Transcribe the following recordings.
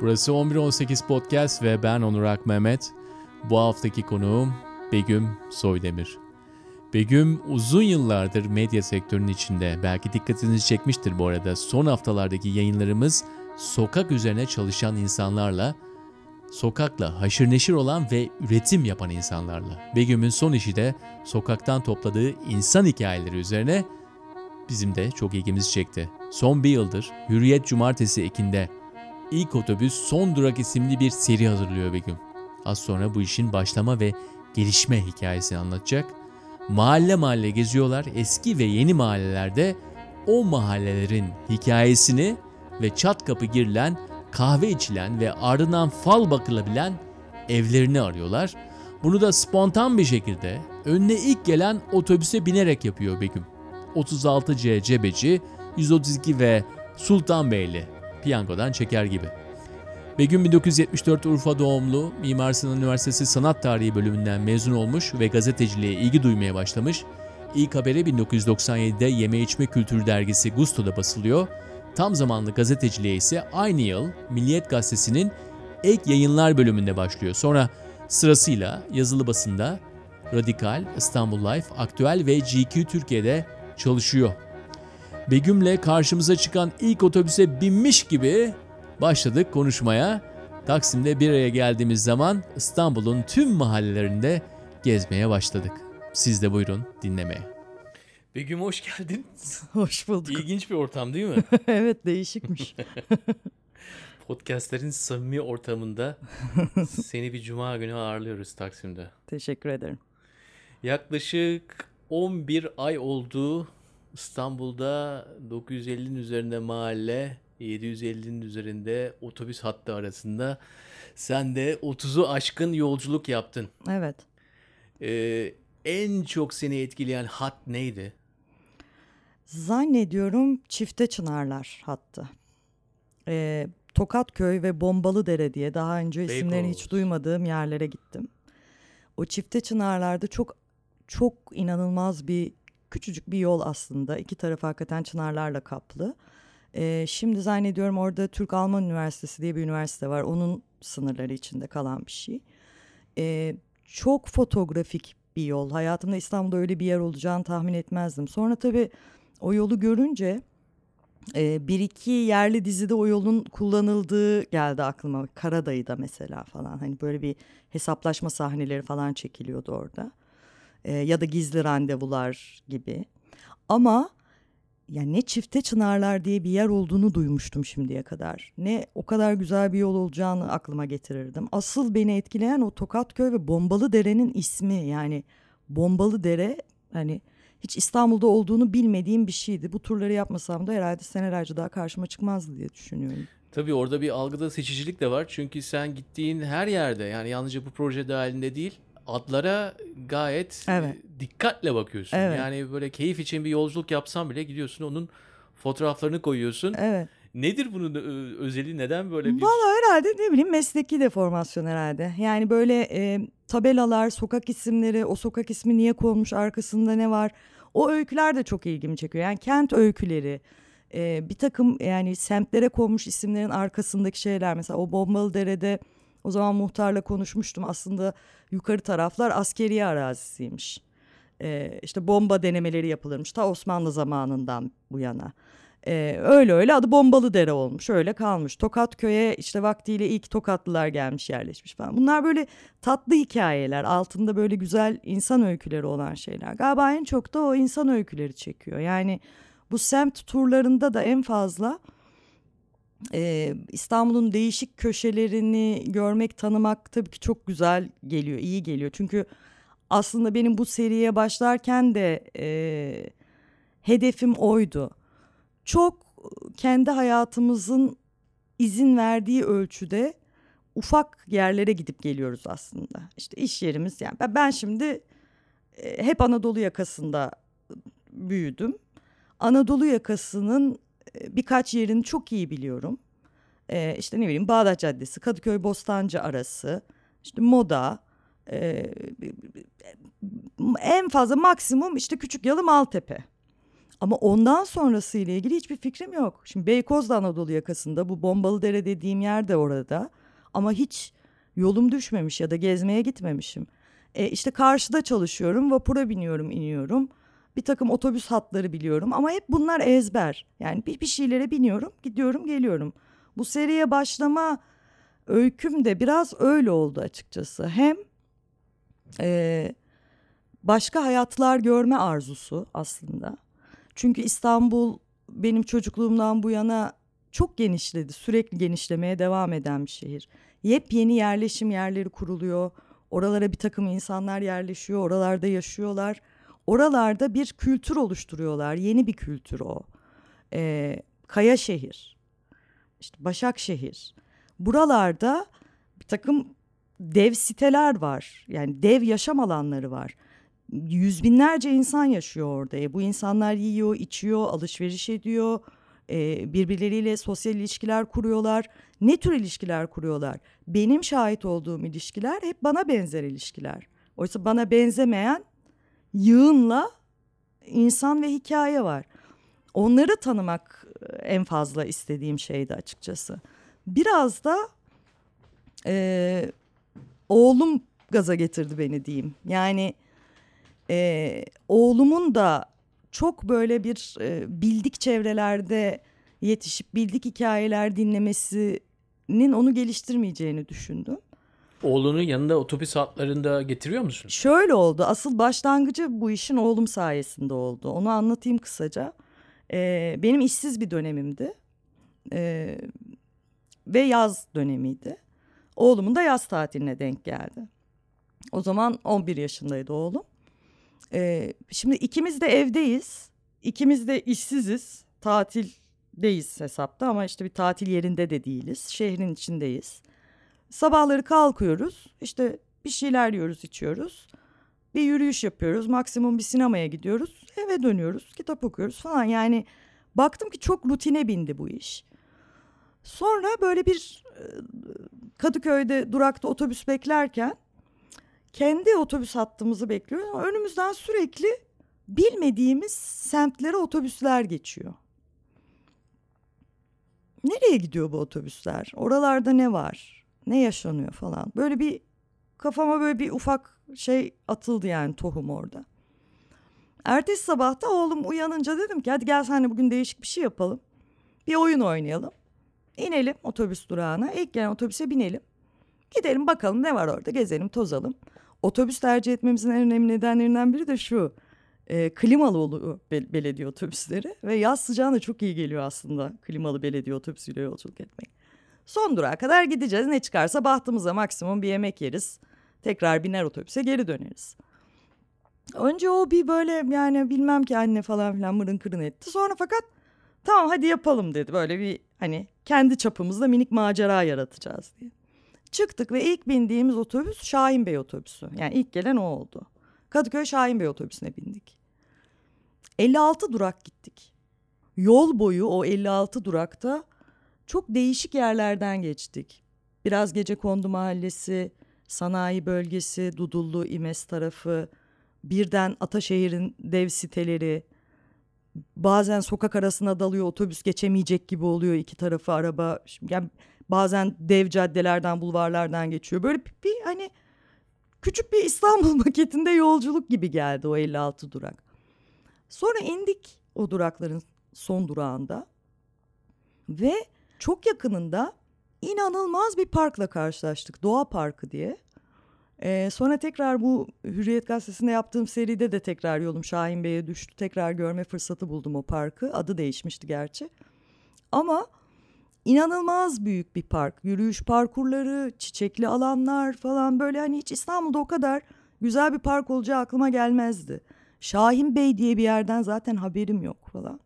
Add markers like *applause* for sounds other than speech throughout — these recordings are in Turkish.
Burası 1118 Podcast ve ben Onur Mehmet. Bu haftaki konuğum Begüm Soydemir. Begüm uzun yıllardır medya sektörünün içinde. Belki dikkatinizi çekmiştir bu arada. Son haftalardaki yayınlarımız sokak üzerine çalışan insanlarla, sokakla haşır neşir olan ve üretim yapan insanlarla. Begüm'ün son işi de sokaktan topladığı insan hikayeleri üzerine bizim de çok ilgimizi çekti. Son bir yıldır Hürriyet Cumartesi ekinde İlk Otobüs Son Durak isimli bir seri hazırlıyor Begüm. Az sonra bu işin başlama ve gelişme hikayesini anlatacak. Mahalle mahalle geziyorlar. Eski ve yeni mahallelerde o mahallelerin hikayesini ve çat kapı girilen, kahve içilen ve ardından fal bakılabilen evlerini arıyorlar. Bunu da spontan bir şekilde önüne ilk gelen otobüse binerek yapıyor Begüm. 36C Cebeci, 132 ve Sultanbeyli piyangodan çeker gibi. Begüm 1974 Urfa doğumlu, Mimar Sinan Üniversitesi Sanat Tarihi bölümünden mezun olmuş ve gazeteciliğe ilgi duymaya başlamış. İlk haberi 1997'de Yeme İçme Kültürü dergisi Gusto'da basılıyor. Tam zamanlı gazeteciliğe ise aynı yıl Milliyet Gazetesi'nin ek yayınlar bölümünde başlıyor. Sonra sırasıyla yazılı basında Radikal, İstanbul Life, Aktüel ve GQ Türkiye'de çalışıyor. Begüm'le karşımıza çıkan ilk otobüse binmiş gibi başladık konuşmaya. Taksim'de bir araya geldiğimiz zaman İstanbul'un tüm mahallelerinde gezmeye başladık. Siz de buyurun dinlemeye. Begüm hoş geldin. *laughs* Hoş bulduk. İlginç bir ortam değil mi? *laughs* evet değişikmiş. *laughs* Podcastlerin samimi ortamında seni bir cuma günü ağırlıyoruz Taksim'de. Teşekkür ederim. Yaklaşık 11 ay oldu İstanbul'da 950'nin üzerinde mahalle, 750'nin üzerinde otobüs hattı arasında sen de 30'u aşkın yolculuk yaptın. Evet. Ee, en çok seni etkileyen hat neydi? Zannediyorum Çifte Çınarlar hattı. Ee, Tokatköy ve Bombalıdere diye daha önce isimlerini hiç duymadığım yerlere gittim. O Çifte Çınarlar'da çok çok inanılmaz bir küçücük bir yol aslında. İki tarafı hakikaten çınarlarla kaplı. Ee, şimdi zannediyorum orada Türk-Alman Üniversitesi diye bir üniversite var. Onun sınırları içinde kalan bir şey. Ee, çok fotoğrafik bir yol. Hayatımda İstanbul'da öyle bir yer olacağını tahmin etmezdim. Sonra tabii o yolu görünce e, bir iki yerli dizide o yolun kullanıldığı geldi aklıma. Karadayı'da mesela falan. Hani böyle bir hesaplaşma sahneleri falan çekiliyordu orada e, ya da gizli randevular gibi. Ama yani ne çifte çınarlar diye bir yer olduğunu duymuştum şimdiye kadar. Ne o kadar güzel bir yol olacağını aklıma getirirdim. Asıl beni etkileyen o Tokatköy ve Bombalı Dere'nin ismi yani Bombalı Dere hani hiç İstanbul'da olduğunu bilmediğim bir şeydi. Bu turları yapmasam da herhalde senelerce daha karşıma çıkmazdı diye düşünüyorum. Tabii orada bir algıda seçicilik de var. Çünkü sen gittiğin her yerde yani yalnızca bu proje dahilinde değil adlara gayet evet. dikkatle bakıyorsun. Evet. Yani böyle keyif için bir yolculuk yapsan bile gidiyorsun onun fotoğraflarını koyuyorsun. Evet. Nedir bunun özelliği? Neden böyle bir... Valla herhalde ne bileyim mesleki deformasyon herhalde. Yani böyle e, tabelalar, sokak isimleri, o sokak ismi niye konmuş, arkasında ne var? O öyküler de çok ilgimi çekiyor. Yani kent öyküleri, e, bir takım yani semtlere konmuş isimlerin arkasındaki şeyler. Mesela o Bombalı Dere'de o zaman muhtarla konuşmuştum. Aslında yukarı taraflar askeri arazisiymiş. Ee, işte bomba denemeleri yapılırmış ta Osmanlı zamanından bu yana. Ee, öyle öyle adı Bombalı Dere olmuş öyle kalmış. Tokat köye işte vaktiyle ilk Tokatlılar gelmiş yerleşmiş falan. Bunlar böyle tatlı hikayeler altında böyle güzel insan öyküleri olan şeyler. Galiba en çok da o insan öyküleri çekiyor. Yani bu semt turlarında da en fazla ee, İstanbul'un değişik köşelerini görmek, tanımak tabii ki çok güzel geliyor, iyi geliyor. Çünkü aslında benim bu seriye başlarken de e, hedefim oydu. Çok kendi hayatımızın izin verdiği ölçüde ufak yerlere gidip geliyoruz aslında. İşte iş yerimiz yani ben şimdi e, hep Anadolu yakasında büyüdüm. Anadolu yakasının birkaç yerini çok iyi biliyorum. Ee, işte ne bileyim Bağdat Caddesi, Kadıköy Bostancı arası, işte Moda, e, en fazla maksimum işte Küçük Yalı Maltepe. Ama ondan sonrası ile ilgili hiçbir fikrim yok. Şimdi Beykoz'da Anadolu yakasında bu Bombalı Dere dediğim yer de orada. Ama hiç yolum düşmemiş ya da gezmeye gitmemişim. E işte karşıda çalışıyorum, vapura biniyorum, iniyorum. Bir takım otobüs hatları biliyorum ama hep bunlar ezber. Yani bir, bir şeylere biniyorum, gidiyorum, geliyorum. Bu seriye başlama öyküm de biraz öyle oldu açıkçası. Hem e, başka hayatlar görme arzusu aslında. Çünkü İstanbul benim çocukluğumdan bu yana çok genişledi. Sürekli genişlemeye devam eden bir şehir. Yepyeni yerleşim yerleri kuruluyor. Oralara bir takım insanlar yerleşiyor. Oralarda yaşıyorlar. Oralarda bir kültür oluşturuyorlar. Yeni bir kültür o. Ee, Kaya şehir. İşte Başakşehir. Buralarda bir takım dev siteler var. Yani dev yaşam alanları var yüz binlerce insan yaşıyor orada. E, bu insanlar yiyor, içiyor, alışveriş ediyor, e, birbirleriyle sosyal ilişkiler kuruyorlar. Ne tür ilişkiler kuruyorlar? Benim şahit olduğum ilişkiler hep bana benzer ilişkiler. Oysa bana benzemeyen yığınla insan ve hikaye var. Onları tanımak e, en fazla istediğim şeydi açıkçası. Biraz da e, oğlum gaza getirdi beni diyeyim. Yani e, oğlumun da çok böyle bir e, bildik çevrelerde yetişip bildik hikayeler dinlemesinin onu geliştirmeyeceğini düşündüm. Oğlunu yanında otobüs hatlarında getiriyor musun? Şöyle oldu. Asıl başlangıcı bu işin oğlum sayesinde oldu. Onu anlatayım kısaca. Ee, benim işsiz bir dönemimdi. Ee, ve yaz dönemiydi. Oğlumun da yaz tatiline denk geldi. O zaman 11 yaşındaydı oğlum. Ee, şimdi ikimiz de evdeyiz. İkimiz de işsiziz. Tatildeyiz hesapta ama işte bir tatil yerinde de değiliz. Şehrin içindeyiz. Sabahları kalkıyoruz. İşte bir şeyler yiyoruz, içiyoruz. Bir yürüyüş yapıyoruz. Maksimum bir sinemaya gidiyoruz. Eve dönüyoruz. Kitap okuyoruz falan. Yani baktım ki çok rutine bindi bu iş. Sonra böyle bir e, Kadıköy'de durakta otobüs beklerken kendi otobüs hattımızı bekliyoruz önümüzden sürekli bilmediğimiz semtlere otobüsler geçiyor. Nereye gidiyor bu otobüsler? Oralarda ne var? Ne yaşanıyor falan. Böyle bir kafama böyle bir ufak şey atıldı yani tohum orada. Ertesi sabahta oğlum uyanınca dedim ki hadi gel senle bugün değişik bir şey yapalım. Bir oyun oynayalım. İnelim otobüs durağına. İlk gelen otobüse binelim. Gidelim bakalım ne var orada gezelim tozalım. Otobüs tercih etmemizin en önemli nedenlerinden biri de şu. E, klimalı oluyor be- belediye otobüsleri ve yaz sıcağına çok iyi geliyor aslında klimalı belediye otobüsüyle yolculuk etmek. Son durağa kadar gideceğiz. Ne çıkarsa bahtımıza maksimum bir yemek yeriz. Tekrar biner otobüse geri döneriz. Önce o bir böyle yani bilmem ki anne falan filan mırın kırın etti. Sonra fakat tamam hadi yapalım dedi. Böyle bir hani kendi çapımızda minik macera yaratacağız diye. Çıktık ve ilk bindiğimiz otobüs Şahin Bey otobüsü. Yani ilk gelen o oldu. Kadıköy Şahin Bey otobüsüne bindik. 56 durak gittik. Yol boyu o 56 durakta çok değişik yerlerden geçtik. Biraz gece kondu mahallesi, sanayi bölgesi, Dudullu, İmes tarafı, birden Ataşehir'in dev siteleri, bazen sokak arasına dalıyor otobüs geçemeyecek gibi oluyor iki tarafı araba. Yani Bazen dev caddelerden, bulvarlardan geçiyor. Böyle bir, hani küçük bir İstanbul *laughs* maketinde yolculuk gibi geldi o 56 durak. Sonra indik o durakların son durağında ve çok yakınında inanılmaz bir parkla karşılaştık. Doğa Parkı diye. Ee, sonra tekrar bu Hürriyet Gazetesi'nde yaptığım seride de tekrar yolum Şahin Bey'e düştü. Tekrar görme fırsatı buldum o parkı. Adı değişmişti gerçi. Ama inanılmaz büyük bir park. Yürüyüş parkurları, çiçekli alanlar falan böyle hani hiç İstanbul'da o kadar güzel bir park olacağı aklıma gelmezdi. Şahin Bey diye bir yerden zaten haberim yok falan.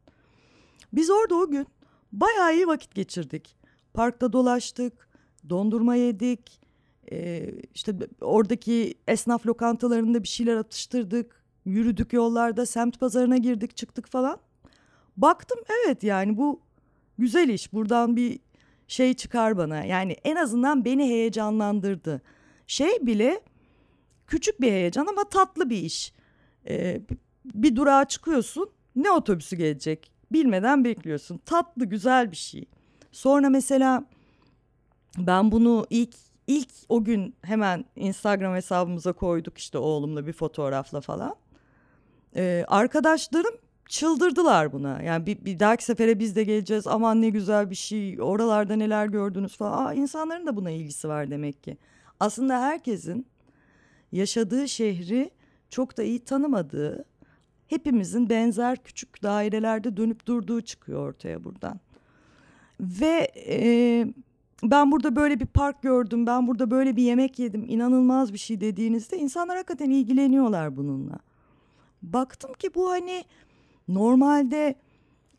Biz orada o gün bayağı iyi vakit geçirdik. Parkta dolaştık, dondurma yedik. Ee, işte oradaki esnaf lokantalarında bir şeyler atıştırdık. Yürüdük yollarda, semt pazarına girdik, çıktık falan. Baktım evet yani bu güzel iş buradan bir şey çıkar bana. Yani en azından beni heyecanlandırdı. Şey bile küçük bir heyecan ama tatlı bir iş. Ee, bir durağa çıkıyorsun. Ne otobüsü gelecek? Bilmeden bekliyorsun. Tatlı, güzel bir şey. Sonra mesela ben bunu ilk ilk o gün hemen Instagram hesabımıza koyduk işte oğlumla bir fotoğrafla falan. Ee, arkadaşlarım çıldırdılar buna. Yani bir, bir dahaki sefere biz de geleceğiz. Aman ne güzel bir şey. Oralarda neler gördünüz falan. Aa, insanların da buna ilgisi var demek ki. Aslında herkesin yaşadığı şehri çok da iyi tanımadığı, hepimizin benzer küçük dairelerde dönüp durduğu çıkıyor ortaya buradan. Ve e, ben burada böyle bir park gördüm, ben burada böyle bir yemek yedim, inanılmaz bir şey dediğinizde insanlar hakikaten ilgileniyorlar bununla. Baktım ki bu hani normalde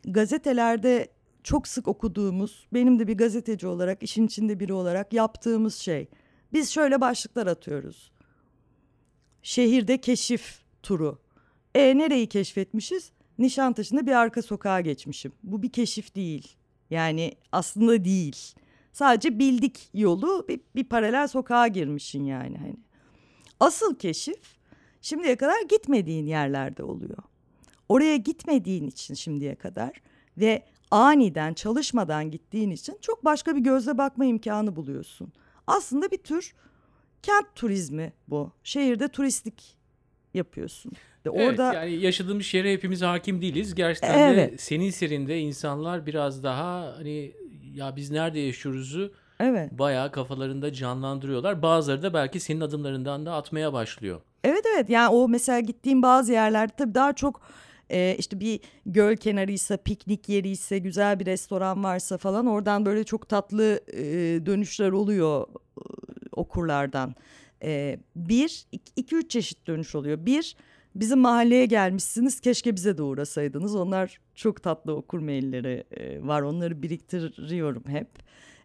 gazetelerde çok sık okuduğumuz, benim de bir gazeteci olarak, işin içinde biri olarak yaptığımız şey. Biz şöyle başlıklar atıyoruz. Şehirde keşif turu. E nereyi keşfetmişiz? Nişantaşı'nda bir arka sokağa geçmişim. Bu bir keşif değil. Yani aslında değil. Sadece bildik yolu bir, bir paralel sokağa girmişsin yani hani. Asıl keşif şimdiye kadar gitmediğin yerlerde oluyor. Oraya gitmediğin için şimdiye kadar ve aniden çalışmadan gittiğin için çok başka bir gözle bakma imkanı buluyorsun. Aslında bir tür kent turizmi bu. Şehirde turistik yapıyorsun. Ve Evet, orada yani yaşadığımız şehre hepimiz hakim değiliz. Gerçekten de Evet. senin serinde insanlar biraz daha hani ya biz nerede yaşıyoruzu evet. bayağı kafalarında canlandırıyorlar. Bazıları da belki senin adımlarından da atmaya başlıyor. Evet evet yani o mesela gittiğim bazı yerlerde tabii daha çok e, işte bir göl kenarıysa, piknik yeriyse, güzel bir restoran varsa falan oradan böyle çok tatlı e, dönüşler oluyor e, okurlardan. E, bir, iki, üç çeşit dönüş oluyor. Bir, bizim mahalleye gelmişsiniz keşke bize de uğrasaydınız. Onlar çok tatlı okur mailleri e, var onları biriktiriyorum hep.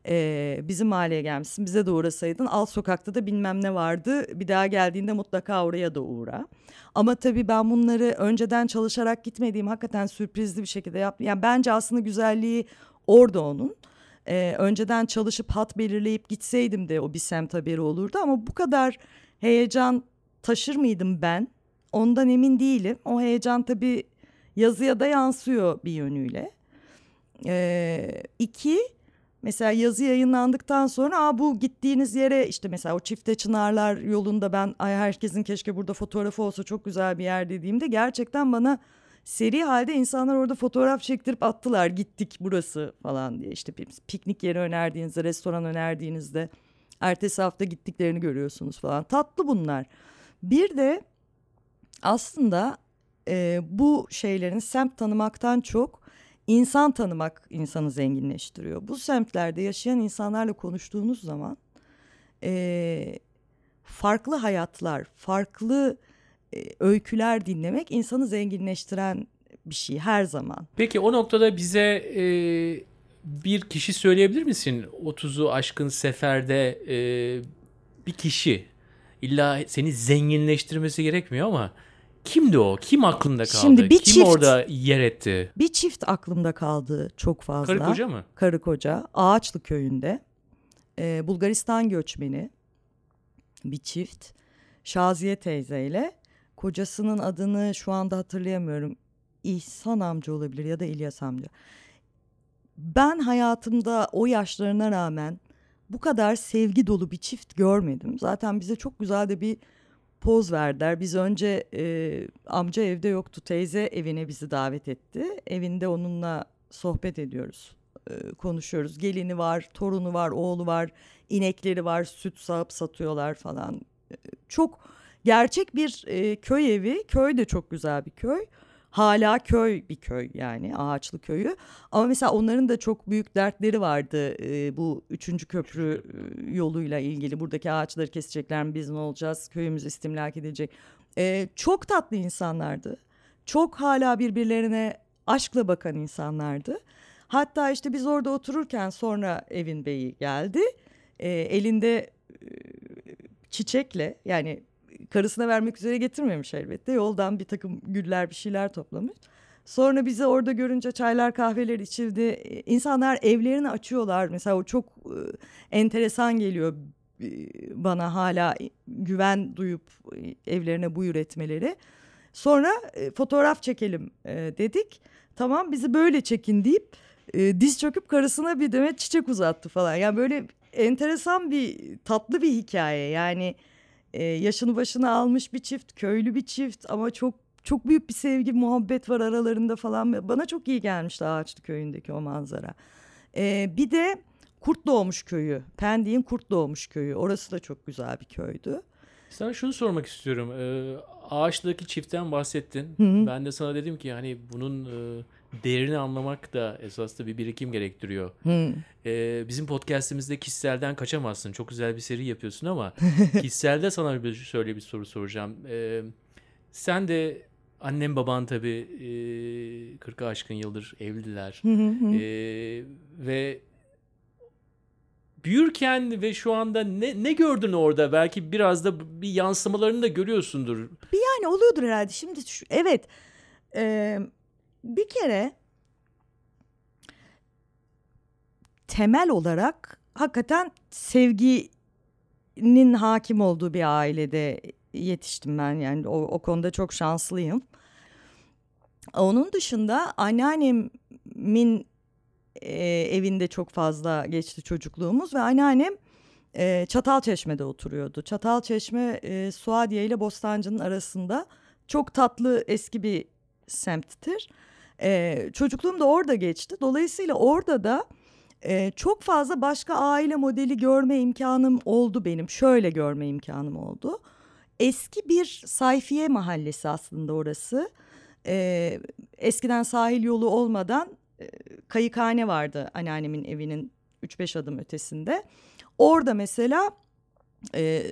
Ee, bizim mahalleye gelmişsin bize de uğrasaydın alt sokakta da bilmem ne vardı bir daha geldiğinde mutlaka oraya da uğra. Ama tabii ben bunları önceden çalışarak gitmediğim hakikaten sürprizli bir şekilde yaptım. Yani bence aslında güzelliği orada onun. Ee, önceden çalışıp hat belirleyip gitseydim de o bir semt haberi olurdu ama bu kadar heyecan taşır mıydım ben? Ondan emin değilim. O heyecan tabii yazıya da yansıyor bir yönüyle. Ee, iki, mesela yazı yayınlandıktan sonra Aa, bu gittiğiniz yere işte mesela o çifte çınarlar yolunda ben Ay, herkesin keşke burada fotoğrafı olsa çok güzel bir yer dediğimde gerçekten bana seri halde insanlar orada fotoğraf çektirip attılar gittik burası falan diye işte piknik yeri önerdiğinizde restoran önerdiğinizde ertesi hafta gittiklerini görüyorsunuz falan tatlı bunlar. Bir de aslında e, bu şeylerin semt tanımaktan çok insan tanımak insanı zenginleştiriyor. Bu semtlerde yaşayan insanlarla konuştuğunuz zaman e, farklı hayatlar, farklı öyküler dinlemek insanı zenginleştiren bir şey her zaman. Peki o noktada bize e, bir kişi söyleyebilir misin? 30'u aşkın seferde e, bir kişi illa seni zenginleştirmesi gerekmiyor ama kimdi o? Kim aklında kaldı? Şimdi bir Kim çift- orada yer etti? Bir çift aklımda kaldı çok fazla. Karı koca mı? Karı koca Ağaçlı köyünde e, Bulgaristan göçmeni bir çift Şaziye teyzeyle kocasının adını şu anda hatırlayamıyorum İhsan amca olabilir ya da İlyas amca. Ben hayatımda o yaşlarına rağmen bu kadar sevgi dolu bir çift görmedim. Zaten bize çok güzel de bir poz verdiler. Biz önce e, amca evde yoktu. Teyze evine bizi davet etti. Evinde onunla sohbet ediyoruz. e, konuşuyoruz. Gelini var, torunu var, oğlu var, inekleri var, süt sağıp satıyorlar falan. E, çok gerçek bir e, köy evi. Köy de çok güzel bir köy. Hala köy bir köy yani ağaçlı köyü. Ama mesela onların da çok büyük dertleri vardı e, bu üçüncü köprü e, yoluyla ilgili. Buradaki ağaçları kesecekler mi biz ne olacağız? Köyümüz istimlak edecek. E, çok tatlı insanlardı. Çok hala birbirlerine aşkla bakan insanlardı. Hatta işte biz orada otururken sonra evin beyi geldi. E, elinde e, çiçekle yani karısına vermek üzere getirmemiş elbette. Yoldan bir takım güller bir şeyler toplamış. Sonra bizi orada görünce çaylar kahveler içildi. E, İnsanlar evlerini açıyorlar. Mesela o çok e, enteresan geliyor e, bana hala güven duyup evlerine buyur etmeleri. Sonra fotoğraf çekelim dedik. Tamam bizi böyle çekin deyip diz çöküp karısına bir demet çiçek uzattı falan. Yani böyle enteresan bir tatlı bir hikaye. Yani e, yaşını başına almış bir çift, köylü bir çift ama çok çok büyük bir sevgi, muhabbet var aralarında falan. Bana çok iyi gelmişti Ağaçlı köyündeki o manzara. E, bir de Kurt Doğmuş köyü, Pendik'in Kurt Doğmuş köyü. Orası da çok güzel bir köydü. Sana şunu sormak istiyorum. Ee, ağaçtaki çiftten bahsettin. Hı hı. Ben de sana dedim ki hani bunun e, değerini anlamak da esasında bir birikim gerektiriyor. Hı. Ee, bizim podcastimizde kişiselden kaçamazsın. Çok güzel bir seri yapıyorsun ama *laughs* kişiselde sana bir şöyle bir soru soracağım. Ee, sen de annem baban tabii e, 40'a aşkın yıldır evliler. Ee, ve büyürken ve şu anda ne, ne gördün orada? Belki biraz da bir yansımalarını da görüyorsundur. Yani oluyordur herhalde. Şimdi şu, evet e, bir kere temel olarak hakikaten sevginin hakim olduğu bir ailede yetiştim ben yani o, o konuda çok şanslıyım. Onun dışında anneannemin e, evinde çok fazla geçti çocukluğumuz ve anneannem e, Çatalçeşme'de oturuyordu. Çatalçeşme e, Suadiye ile Bostancı'nın arasında çok tatlı eski bir semttir. E, çocukluğum da orada geçti. Dolayısıyla orada da e, çok fazla başka aile modeli görme imkanım oldu benim. Şöyle görme imkanım oldu. Eski bir sayfiye mahallesi aslında orası. E, eskiden sahil yolu olmadan e, kayıkhane vardı anneannemin evinin 3-5 adım ötesinde. Orada mesela e,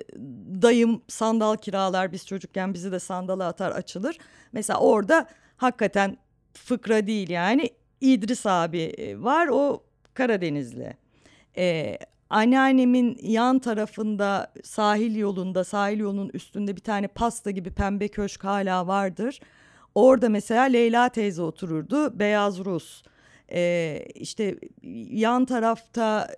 dayım sandal kiralar biz çocukken bizi de sandala atar açılır. Mesela orada hakikaten fıkra değil yani İdris abi e, var o Karadenizli. E, anneannemin yan tarafında sahil yolunda sahil yolunun üstünde bir tane pasta gibi pembe köşk hala vardır. Orada mesela Leyla teyze otururdu beyaz Rus. E, işte yan tarafta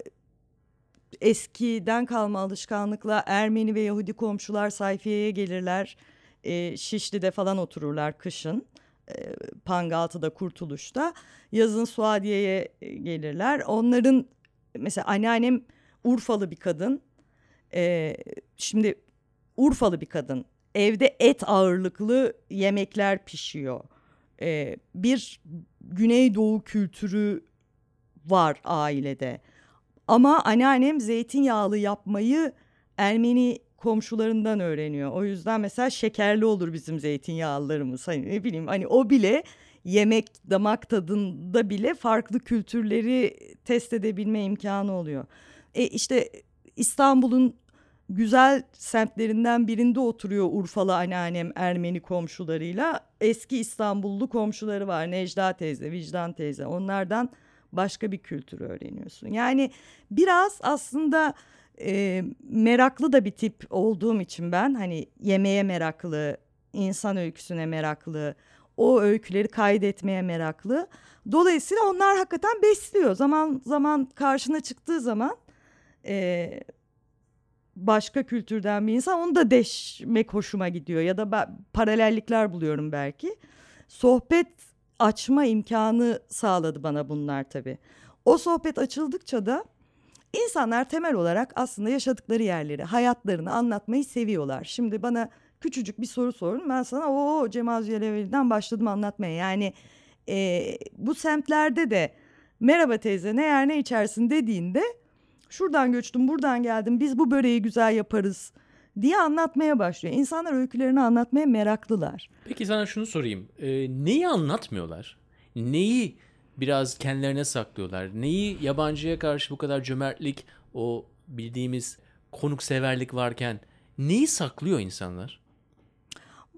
eskiden kalma alışkanlıkla Ermeni ve Yahudi komşular sayfiyeye gelirler. E, Şişli'de falan otururlar kışın. E, Pangaltı'da, Kurtuluş'ta. Yazın Suadiye'ye e, gelirler. Onların mesela anneannem Urfalı bir kadın. E, şimdi Urfalı bir kadın. Evde et ağırlıklı yemekler pişiyor. E, bir Güneydoğu kültürü var ailede. Ama anneannem zeytinyağlı yapmayı Ermeni komşularından öğreniyor. O yüzden mesela şekerli olur bizim zeytinyağlılarımız. Hani ne bileyim hani o bile yemek damak tadında bile farklı kültürleri test edebilme imkanı oluyor. E işte İstanbul'un güzel semtlerinden birinde oturuyor Urfalı anneannem Ermeni komşularıyla. Eski İstanbullu komşuları var Necda teyze, Vicdan teyze. Onlardan başka bir kültürü öğreniyorsun. Yani biraz aslında e, meraklı da bir tip olduğum için ben hani yemeğe meraklı, insan öyküsüne meraklı, o öyküleri kaydetmeye meraklı. Dolayısıyla onlar hakikaten besliyor. Zaman zaman karşına çıktığı zaman e, başka kültürden bir insan onu da deşmek hoşuma gidiyor ya da ben paralellikler buluyorum belki. Sohbet açma imkanı sağladı bana bunlar tabii. O sohbet açıldıkça da insanlar temel olarak aslında yaşadıkları yerleri, hayatlarını anlatmayı seviyorlar. Şimdi bana küçücük bir soru sorun ben sana o Cemal Züleveli'den başladım anlatmaya. Yani e, bu semtlerde de merhaba teyze ne yer ne içersin dediğinde şuradan göçtüm buradan geldim biz bu böreği güzel yaparız diye anlatmaya başlıyor. İnsanlar öykülerini anlatmaya meraklılar. Peki sana şunu sorayım. Ee, neyi anlatmıyorlar? Neyi biraz kendilerine saklıyorlar? Neyi yabancıya karşı bu kadar cömertlik, o bildiğimiz konukseverlik varken neyi saklıyor insanlar?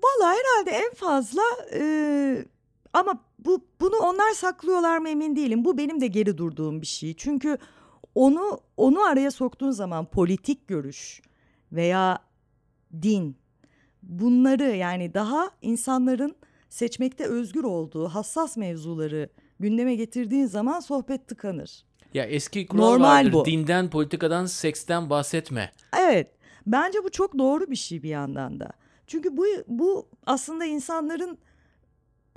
Vallahi herhalde en fazla e, ama bu bunu onlar saklıyorlar mı emin değilim. Bu benim de geri durduğum bir şey. Çünkü onu onu araya soktuğun zaman politik görüş veya din bunları yani daha insanların seçmekte özgür olduğu hassas mevzuları gündeme getirdiğin zaman sohbet tıkanır. Ya eski kural Normal vardır. bu. Dinden, politikadan, seksten bahsetme. Evet bence bu çok doğru bir şey bir yandan da. Çünkü bu bu aslında insanların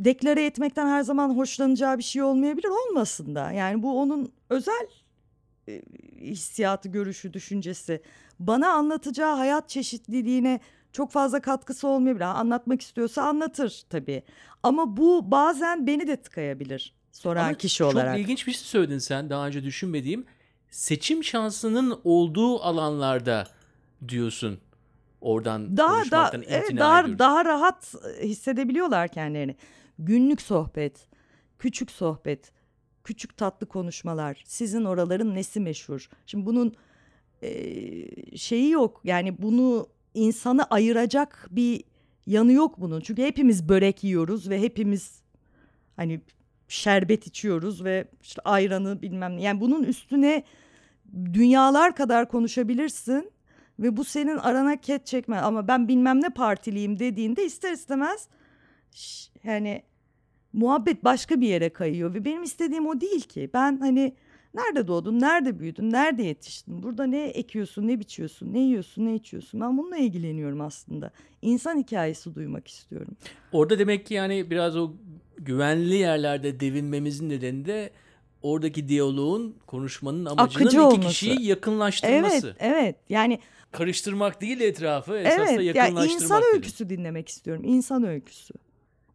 deklare etmekten her zaman hoşlanacağı bir şey olmayabilir olmasın da. Yani bu onun özel e, hissiyatı, görüşü, düşüncesi. Bana anlatacağı hayat çeşitliliğine çok fazla katkısı olmayabilir. Anlatmak istiyorsa anlatır tabii. Ama bu bazen beni de tıkayabilir soran Ama kişi olarak. Çok ilginç bir şey söyledin sen daha önce düşünmediğim. Seçim şansının olduğu alanlarda diyorsun. Oradan daha da konuşmaktan evet, daha ediyoruz. daha rahat hissedebiliyorlar kendilerini. Günlük sohbet, küçük sohbet, küçük tatlı konuşmalar. Sizin oraların nesi meşhur? Şimdi bunun e, şeyi yok. Yani bunu insanı ayıracak bir yanı yok bunun. Çünkü hepimiz börek yiyoruz ve hepimiz hani şerbet içiyoruz ve işte ayranı bilmem ne. Yani bunun üstüne dünyalar kadar konuşabilirsin ve bu senin arana ket çekme ama ben bilmem ne partiliyim dediğinde ister istemez yani muhabbet başka bir yere kayıyor ve benim istediğim o değil ki. Ben hani nerede doğdun, nerede büyüdün, nerede yetiştin, burada ne ekiyorsun, ne biçiyorsun, ne yiyorsun, ne içiyorsun. Ben bununla ilgileniyorum aslında. İnsan hikayesi duymak istiyorum. Orada demek ki yani biraz o güvenli yerlerde devinmemizin nedeni de oradaki diyaloğun, konuşmanın amacının Akıcı iki olması. kişiyi yakınlaştırması. Evet, evet. Yani Karıştırmak değil etrafı, esas da Evet, yani yakınlaştırmak. insan dedin. öyküsü dinlemek istiyorum. İnsan öyküsü.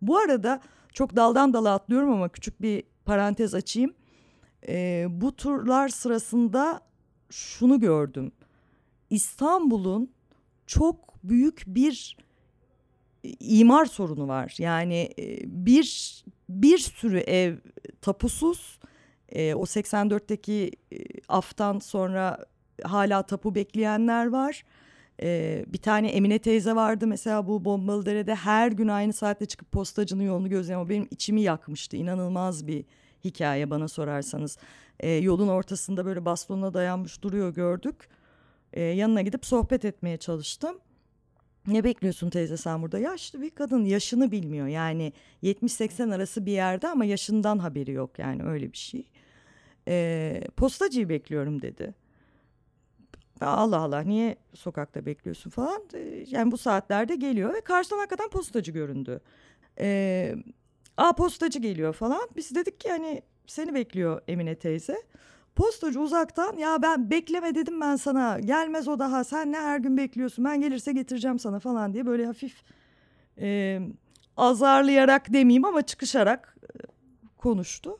Bu arada çok daldan dala atlıyorum ama küçük bir parantez açayım. Ee, bu turlar sırasında şunu gördüm. İstanbul'un çok büyük bir imar sorunu var. Yani e, bir bir sürü ev tapusuz. E, o 84'teki e, aftan sonra hala tapu bekleyenler var. Ee, bir tane Emine teyze vardı mesela bu Bombalıdere'de her gün aynı saatte çıkıp postacının yolunu gözleyen benim içimi yakmıştı. İnanılmaz bir hikaye bana sorarsanız. Ee, yolun ortasında böyle bastonuna dayanmış duruyor gördük. Ee, yanına gidip sohbet etmeye çalıştım. Ne bekliyorsun teyze sen burada? Yaşlı bir kadın yaşını bilmiyor yani 70-80 arası bir yerde ama yaşından haberi yok yani öyle bir şey. Ee, postacıyı bekliyorum dedi. Allah Allah niye sokakta bekliyorsun falan. Ee, Yani bu saatlerde geliyor ve karşıdan hakikaten postacı göründü. Ee, Aa postacı geliyor falan. Biz dedik ki hani seni bekliyor Emine teyze. Postacı uzaktan ya ben bekleme dedim ben sana gelmez o daha sen ne her gün bekliyorsun ben gelirse getireceğim sana falan diye böyle hafif e, azarlayarak demeyeyim ama çıkışarak konuştu.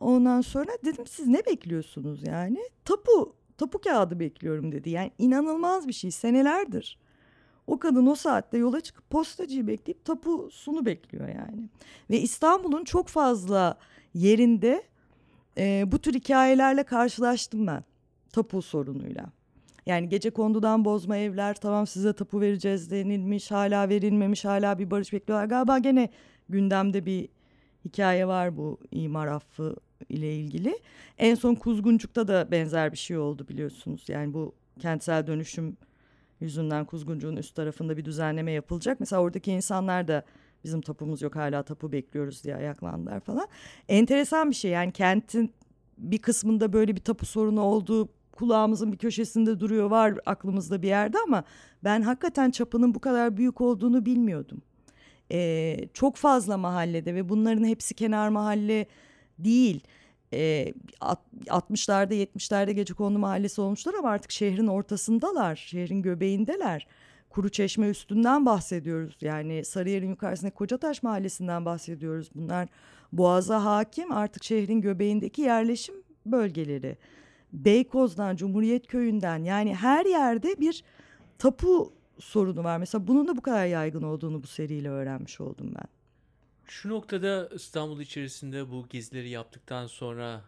Ondan sonra dedim siz ne bekliyorsunuz yani? Tapu, tapu kağıdı bekliyorum dedi. Yani inanılmaz bir şey senelerdir. O kadın o saatte yola çıkıp postacıyı bekleyip tapusunu bekliyor yani. Ve İstanbul'un çok fazla yerinde e, bu tür hikayelerle karşılaştım ben. Tapu sorunuyla. Yani gece kondudan bozma evler tamam size tapu vereceğiz denilmiş hala verilmemiş hala bir barış bekliyorlar. Galiba gene gündemde bir hikaye var bu imar affı ile ilgili. En son Kuzguncuk'ta da benzer bir şey oldu biliyorsunuz. Yani bu kentsel dönüşüm yüzünden Kuzguncuk'un üst tarafında bir düzenleme yapılacak. Mesela oradaki insanlar da bizim tapumuz yok hala tapu bekliyoruz diye ayaklandılar falan. Enteresan bir şey yani kentin bir kısmında böyle bir tapu sorunu olduğu kulağımızın bir köşesinde duruyor var aklımızda bir yerde ama ben hakikaten çapının bu kadar büyük olduğunu bilmiyordum. Ee, çok fazla mahallede ve bunların hepsi kenar mahalle değil. Ee, alt- 60'larda 70'lerde Gecekondu mahallesi olmuşlar ama artık şehrin ortasındalar, şehrin göbeğindeler. Kuru Çeşme üstünden bahsediyoruz. Yani Sarıyer'in yukarısında Kocataş mahallesinden bahsediyoruz. Bunlar Boğaz'a hakim artık şehrin göbeğindeki yerleşim bölgeleri. Beykoz'dan, Cumhuriyet Köyü'nden yani her yerde bir tapu sorunu var. Mesela bunun da bu kadar yaygın olduğunu bu seriyle öğrenmiş oldum ben. Şu noktada İstanbul içerisinde bu gezileri yaptıktan sonra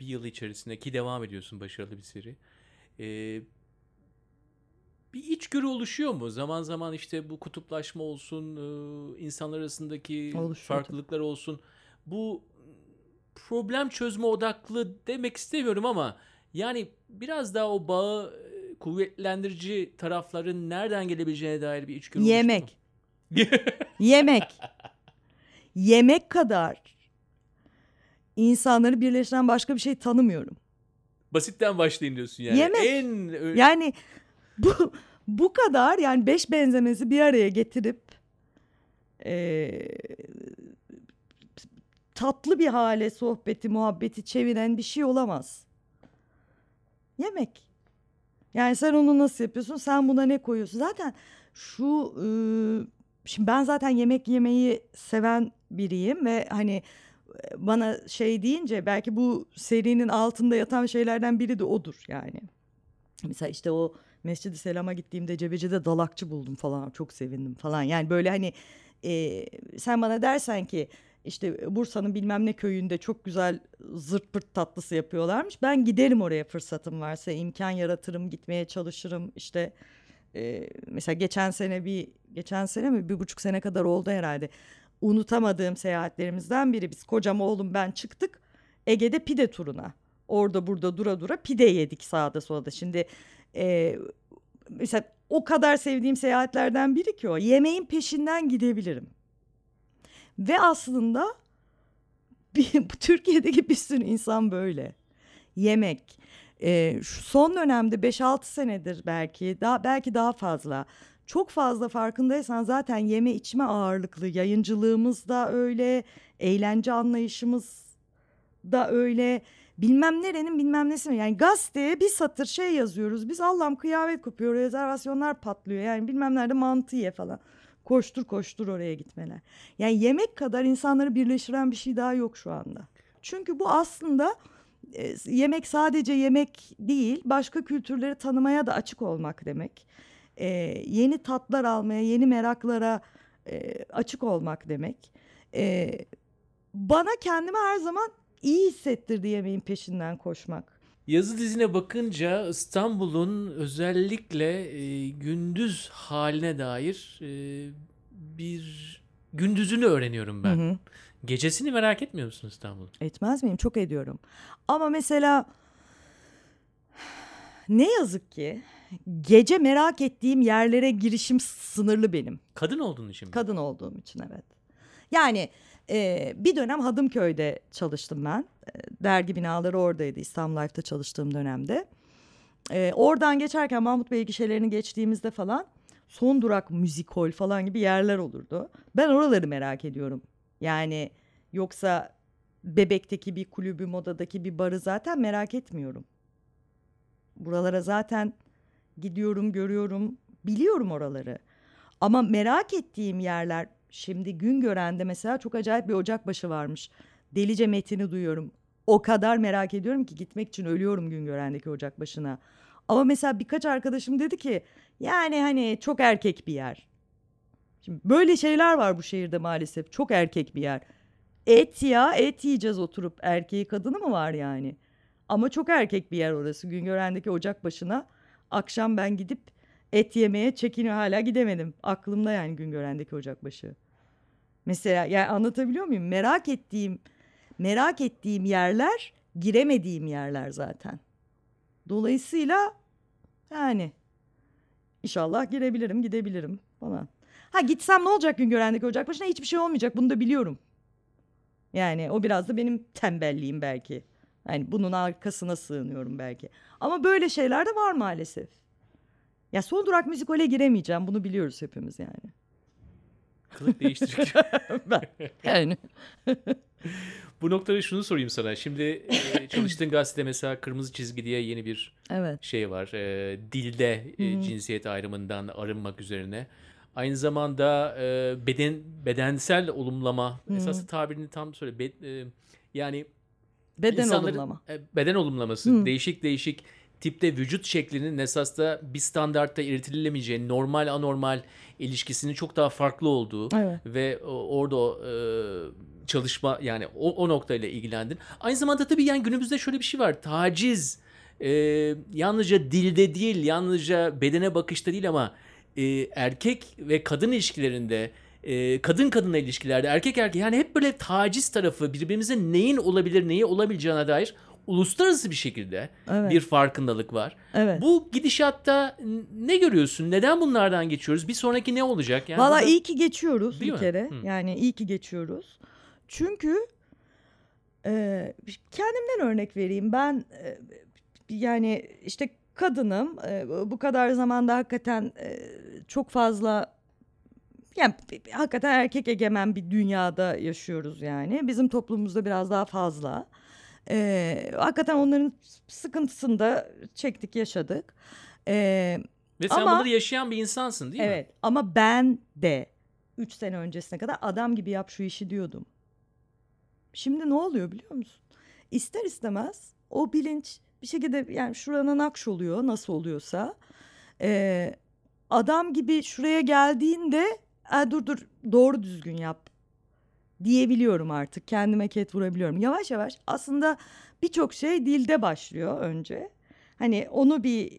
bir yıl içerisinde ki devam ediyorsun başarılı bir seri. Bir içgörü oluşuyor mu? Zaman zaman işte bu kutuplaşma olsun, e, insanlar arasındaki Oluşuyor farklılıklar olsun. Bu problem çözme odaklı demek istemiyorum ama yani biraz daha o bağı e, kuvvetlendirici tarafların nereden gelebileceğine dair bir içgörü? Yemek. *laughs* Yemek. Yemek kadar insanları birleştiren başka bir şey tanımıyorum. Basitten başlayın diyorsun yani. Yemek. En Yani bu bu kadar yani beş benzemezi bir araya getirip eee, tatlı bir hale sohbeti muhabbeti çeviren bir şey olamaz. Yemek. Yani sen onu nasıl yapıyorsun? Sen buna ne koyuyorsun? Zaten şu ıı, şimdi ben zaten yemek yemeyi seven biriyim ve hani e, bana şey deyince belki bu serinin altında yatan şeylerden biri de odur yani. Mesela işte o Mescid-i Selam'a gittiğimde Cebeci'de dalakçı buldum falan. Çok sevindim falan. Yani böyle hani e, sen bana dersen ki işte Bursa'nın bilmem ne köyünde çok güzel zırt pırt tatlısı yapıyorlarmış. Ben giderim oraya fırsatım varsa. İmkan yaratırım gitmeye çalışırım. İşte e, mesela geçen sene bir geçen sene mi? Bir buçuk sene kadar oldu herhalde. Unutamadığım seyahatlerimizden biri. Biz kocam oğlum ben çıktık Ege'de pide turuna. Orada burada dura dura pide yedik sağda solda. Şimdi e, mesela o kadar sevdiğim seyahatlerden biri ki o yemeğin peşinden gidebilirim ve aslında *laughs* bir, Türkiye'deki bir sürü insan böyle. Yemek. Ee, şu son dönemde 5-6 senedir belki daha belki daha fazla. Çok fazla farkındaysan zaten yeme içme ağırlıklı yayıncılığımız da öyle, eğlence anlayışımız da öyle. Bilmem nerenin bilmem nesi mi? Yani gazeteye bir satır şey yazıyoruz. Biz Allah'ım kıyamet kopuyor, rezervasyonlar patlıyor. Yani bilmem nerede mantı ye falan. Koştur koştur oraya gitmeler. Yani yemek kadar insanları birleştiren bir şey daha yok şu anda. Çünkü bu aslında e, yemek sadece yemek değil, başka kültürleri tanımaya da açık olmak demek. E, yeni tatlar almaya, yeni meraklara e, açık olmak demek. E, bana kendimi her zaman iyi hissettirdi yemeğin peşinden koşmak. Yazı dizine bakınca İstanbul'un özellikle e, gündüz haline dair e, bir gündüzünü öğreniyorum ben. Hı hı. Gecesini merak etmiyor musun İstanbul'un? Etmez miyim? Çok ediyorum. Ama mesela ne yazık ki gece merak ettiğim yerlere girişim sınırlı benim. Kadın olduğun için mi? Kadın olduğum için evet. Yani e, bir dönem Hadımköy'de çalıştım ben. Dergi binaları oradaydı İstanbul Life'da çalıştığım dönemde. E, oradan geçerken Mahmut Bey gişelerini geçtiğimizde falan son durak müzikol falan gibi yerler olurdu. Ben oraları merak ediyorum. Yani yoksa Bebek'teki bir kulübü, Moda'daki bir barı zaten merak etmiyorum. Buralara zaten gidiyorum, görüyorum, biliyorum oraları. Ama merak ettiğim yerler şimdi Güngören'de mesela çok acayip bir ocakbaşı varmış. Delice metini duyuyorum. O kadar merak ediyorum ki gitmek için ölüyorum Güngören'deki ocakbaşına. Ama mesela birkaç arkadaşım dedi ki yani hani çok erkek bir yer. Şimdi böyle şeyler var bu şehirde maalesef. Çok erkek bir yer. Et ya et yiyeceğiz oturup erkeği kadını mı var yani? Ama çok erkek bir yer orası. Güngören'deki ocak başına akşam ben gidip et yemeye çekiniyor hala gidemedim. Aklımda yani Güngören'deki ocakbaşı. Mesela yani anlatabiliyor muyum? Merak ettiğim merak ettiğim yerler giremediğim yerler zaten. Dolayısıyla yani inşallah girebilirim, gidebilirim falan. Ha gitsem ne olacak Güngören'deki ocakbaşına? Hiçbir şey olmayacak. Bunu da biliyorum. Yani o biraz da benim tembelliğim belki. Yani bunun arkasına sığınıyorum belki. Ama böyle şeyler de var maalesef. Ya son durak müzikole giremeyeceğim. Bunu biliyoruz hepimiz yani. Kılık değiştirecek. *laughs* ben, yani. *laughs* Bu noktada şunu sorayım sana. Şimdi e, çalıştığın gazetede mesela Kırmızı Çizgi diye yeni bir Evet. şey var. E, dilde e, cinsiyet ayrımından arınmak üzerine. Aynı zamanda e, beden bedensel olumlama Hı. esası tabirini tam söyle. Be- e, yani Beden insanların- olumlama. e, beden olumlaması Hı. değişik değişik tipte vücut şeklinin esas da bir standartta iritilemeyeceği normal anormal ilişkisinin çok daha farklı olduğu Evet. ve orada e, çalışma yani o, o noktayla ilgilendin. Aynı zamanda tabii yani günümüzde şöyle bir şey var. Taciz e, yalnızca dilde değil, yalnızca bedene bakışta değil ama e, erkek ve kadın ilişkilerinde e, kadın kadına ilişkilerde erkek erkek yani hep böyle taciz tarafı birbirimize neyin olabilir neyi olabileceğine dair uluslararası bir şekilde Evet. bir farkındalık var. Evet. Bu gidişatta ne görüyorsun? Neden bunlardan geçiyoruz? Bir sonraki ne olacak? Yani Valla burada- iyi ki geçiyoruz Değil bir mi? kere. Hı. Yani iyi ki geçiyoruz. Çünkü e, kendimden örnek vereyim. Ben e, yani işte kadınım. E, bu kadar zamanda hakikaten e, çok fazla yani hakikaten erkek egemen bir dünyada yaşıyoruz yani. Bizim toplumumuzda biraz daha fazla. E, hakikaten onların sıkıntısını da çektik, yaşadık. E, Ve sen Ama- bunları yaşayan bir insansın değil mi? evet ama ben de 3 sene öncesine kadar adam gibi yap şu işi diyordum. Şimdi ne oluyor biliyor musun? İster istemez o bilinç bir şekilde yani şuranın akş oluyor nasıl oluyorsa. Ee, adam gibi şuraya geldiğinde "Aa, dur dur doğru düzgün yap diyebiliyorum artık. Kendime ket vurabiliyorum. Yavaş yavaş aslında birçok şey dilde başlıyor önce. Hani onu bir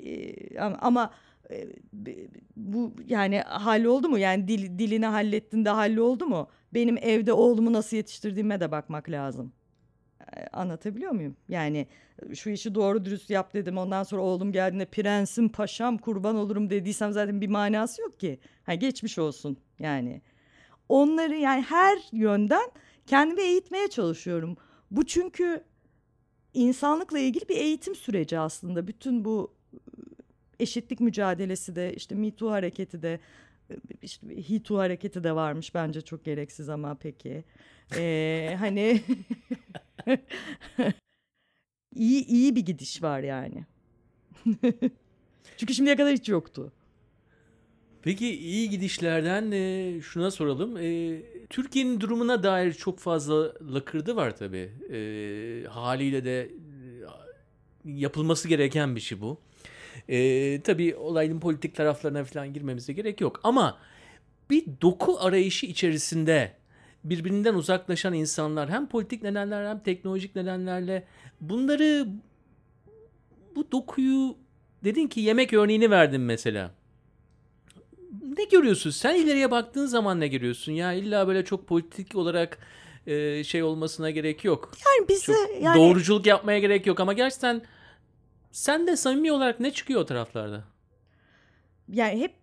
e, ama- e, bu yani halloldu mu? Yani dil, dilini hallettin de halloldu mu? Benim evde oğlumu nasıl yetiştirdiğime de bakmak lazım. E, Anlatabiliyor muyum? Yani şu işi doğru dürüst yap dedim. Ondan sonra oğlum geldiğinde prensim, paşam, kurban olurum dediysem zaten bir manası yok ki. Ha, geçmiş olsun yani. Onları yani her yönden kendimi eğitmeye çalışıyorum. Bu çünkü insanlıkla ilgili bir eğitim süreci aslında. Bütün bu eşitlik mücadelesi de işte Me Too hareketi de işte He Too hareketi de varmış bence çok gereksiz ama peki. Ee, *laughs* hani *laughs* iyi iyi bir gidiş var yani. *laughs* Çünkü şimdiye kadar hiç yoktu. Peki iyi gidişlerden e, şuna soralım. E, Türkiye'nin durumuna dair çok fazla lakırdı var tabii. E, haliyle de e, yapılması gereken bir şey bu. E, tabii olayın politik taraflarına falan girmemize gerek yok. Ama bir doku arayışı içerisinde birbirinden uzaklaşan insanlar hem politik nedenler hem teknolojik nedenlerle bunları bu dokuyu dedin ki yemek örneğini verdin mesela ne görüyorsun? Sen ileriye baktığın zaman ne görüyorsun? Ya illa böyle çok politik olarak e, şey olmasına gerek yok. Yani bize Çok yani doğruculuk yapmaya gerek yok ama gerçekten sen de samimi olarak ne çıkıyor o taraflarda? yani hep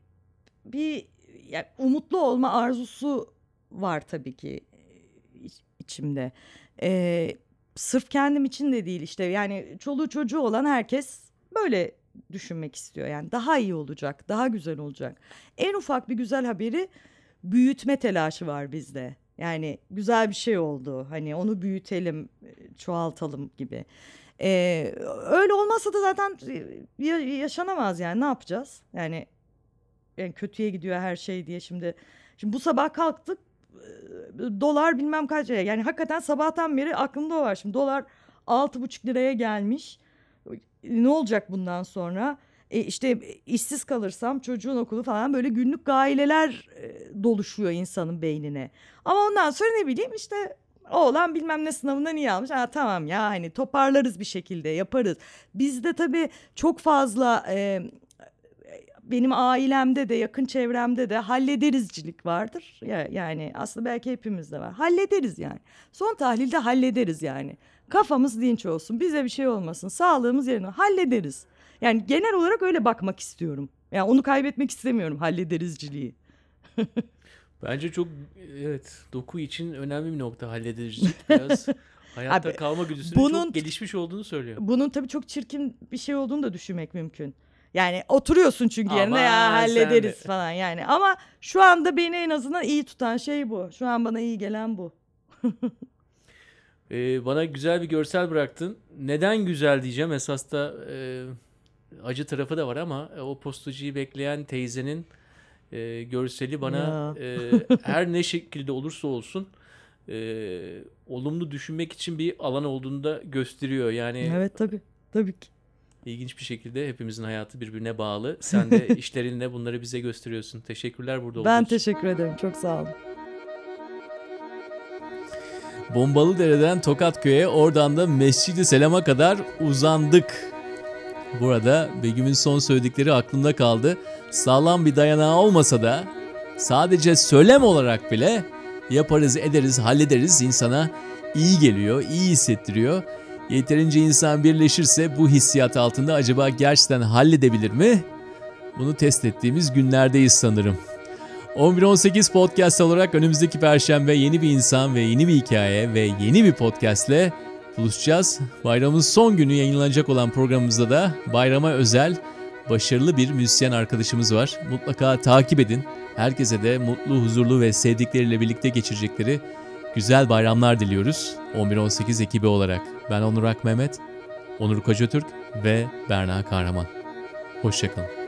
bir yani umutlu olma arzusu var tabii ki e, iç- içimde. Ee, sırf kendim için de değil işte yani çoluğu çocuğu olan herkes böyle düşünmek istiyor. Yani daha iyi olacak, daha güzel olacak. En ufak bir güzel haberi büyütme telaşı var bizde. Yani güzel bir şey oldu. Hani onu büyütelim, çoğaltalım gibi. Ee, öyle olmazsa da zaten e, ya- yaşanamaz yani ne yapacağız? Yani yani kötüye gidiyor her şey diye şimdi. Şimdi bu sabah kalktık e, dolar bilmem kaç liraya. Yani hakikaten sabahtan beri aklımda var. Şimdi dolar altı buçuk liraya gelmiş. Ne olacak bundan sonra? E işte işsiz kalırsam çocuğun okulu falan böyle günlük gaileler e, doluşuyor insanın beynine. Ama ondan sonra ne bileyim işte oğlan bilmem ne sınavından iyi almış. Ha tamam ya hani toparlarız bir şekilde yaparız. Bizde tabii çok fazla e, benim ailemde de yakın çevremde de hallederizcilik vardır. Ya, yani aslında belki hepimizde var. Hallederiz yani. Son tahlilde hallederiz yani. Kafamız dinç olsun, bize bir şey olmasın, sağlığımız yerine hallederiz. Yani genel olarak öyle bakmak istiyorum. Yani onu kaybetmek istemiyorum hallederizciliği. *laughs* Bence çok evet doku için önemli bir nokta halledicilik biraz *laughs* hayatta Abi, kalma güdüsünün bunun- çok gelişmiş olduğunu söylüyor. Bunun tabii çok çirkin bir şey olduğunu da düşünmek mümkün. Yani oturuyorsun çünkü yerine ya Aman hallederiz de. falan yani. Ama şu anda beni en azından iyi tutan şey bu. Şu an bana iyi gelen bu. *laughs* Ee, bana güzel bir görsel bıraktın. Neden güzel diyeceğim. Esas da e, acı tarafı da var ama e, o postacıyı bekleyen teyzenin e, görseli bana e, her ne şekilde olursa olsun e, olumlu düşünmek için bir alan olduğunu da gösteriyor. Yani Evet tabii. Tabii ki. İlginç bir şekilde hepimizin hayatı birbirine bağlı. *laughs* Sen de işlerinle bunları bize gösteriyorsun. Teşekkürler burada olduğun Ben için. teşekkür ederim. Çok sağ olun. Bombalıdere'den Tokatköy'e oradan da Mescid-i Selam'a kadar uzandık. Burada Begüm'ün son söyledikleri aklımda kaldı. Sağlam bir dayanağı olmasa da sadece söylem olarak bile yaparız, ederiz, hallederiz insana iyi geliyor, iyi hissettiriyor. Yeterince insan birleşirse bu hissiyat altında acaba gerçekten halledebilir mi? Bunu test ettiğimiz günlerdeyiz sanırım. 11-18 podcast olarak önümüzdeki perşembe yeni bir insan ve yeni bir hikaye ve yeni bir podcastle buluşacağız. Bayramın son günü yayınlanacak olan programımızda da bayrama özel başarılı bir müzisyen arkadaşımız var. Mutlaka takip edin. Herkese de mutlu, huzurlu ve sevdikleriyle birlikte geçirecekleri güzel bayramlar diliyoruz. 11-18 ekibi olarak. Ben Onur Ak Mehmet, Onur Kocatürk ve Berna Kahraman. Hoşçakalın.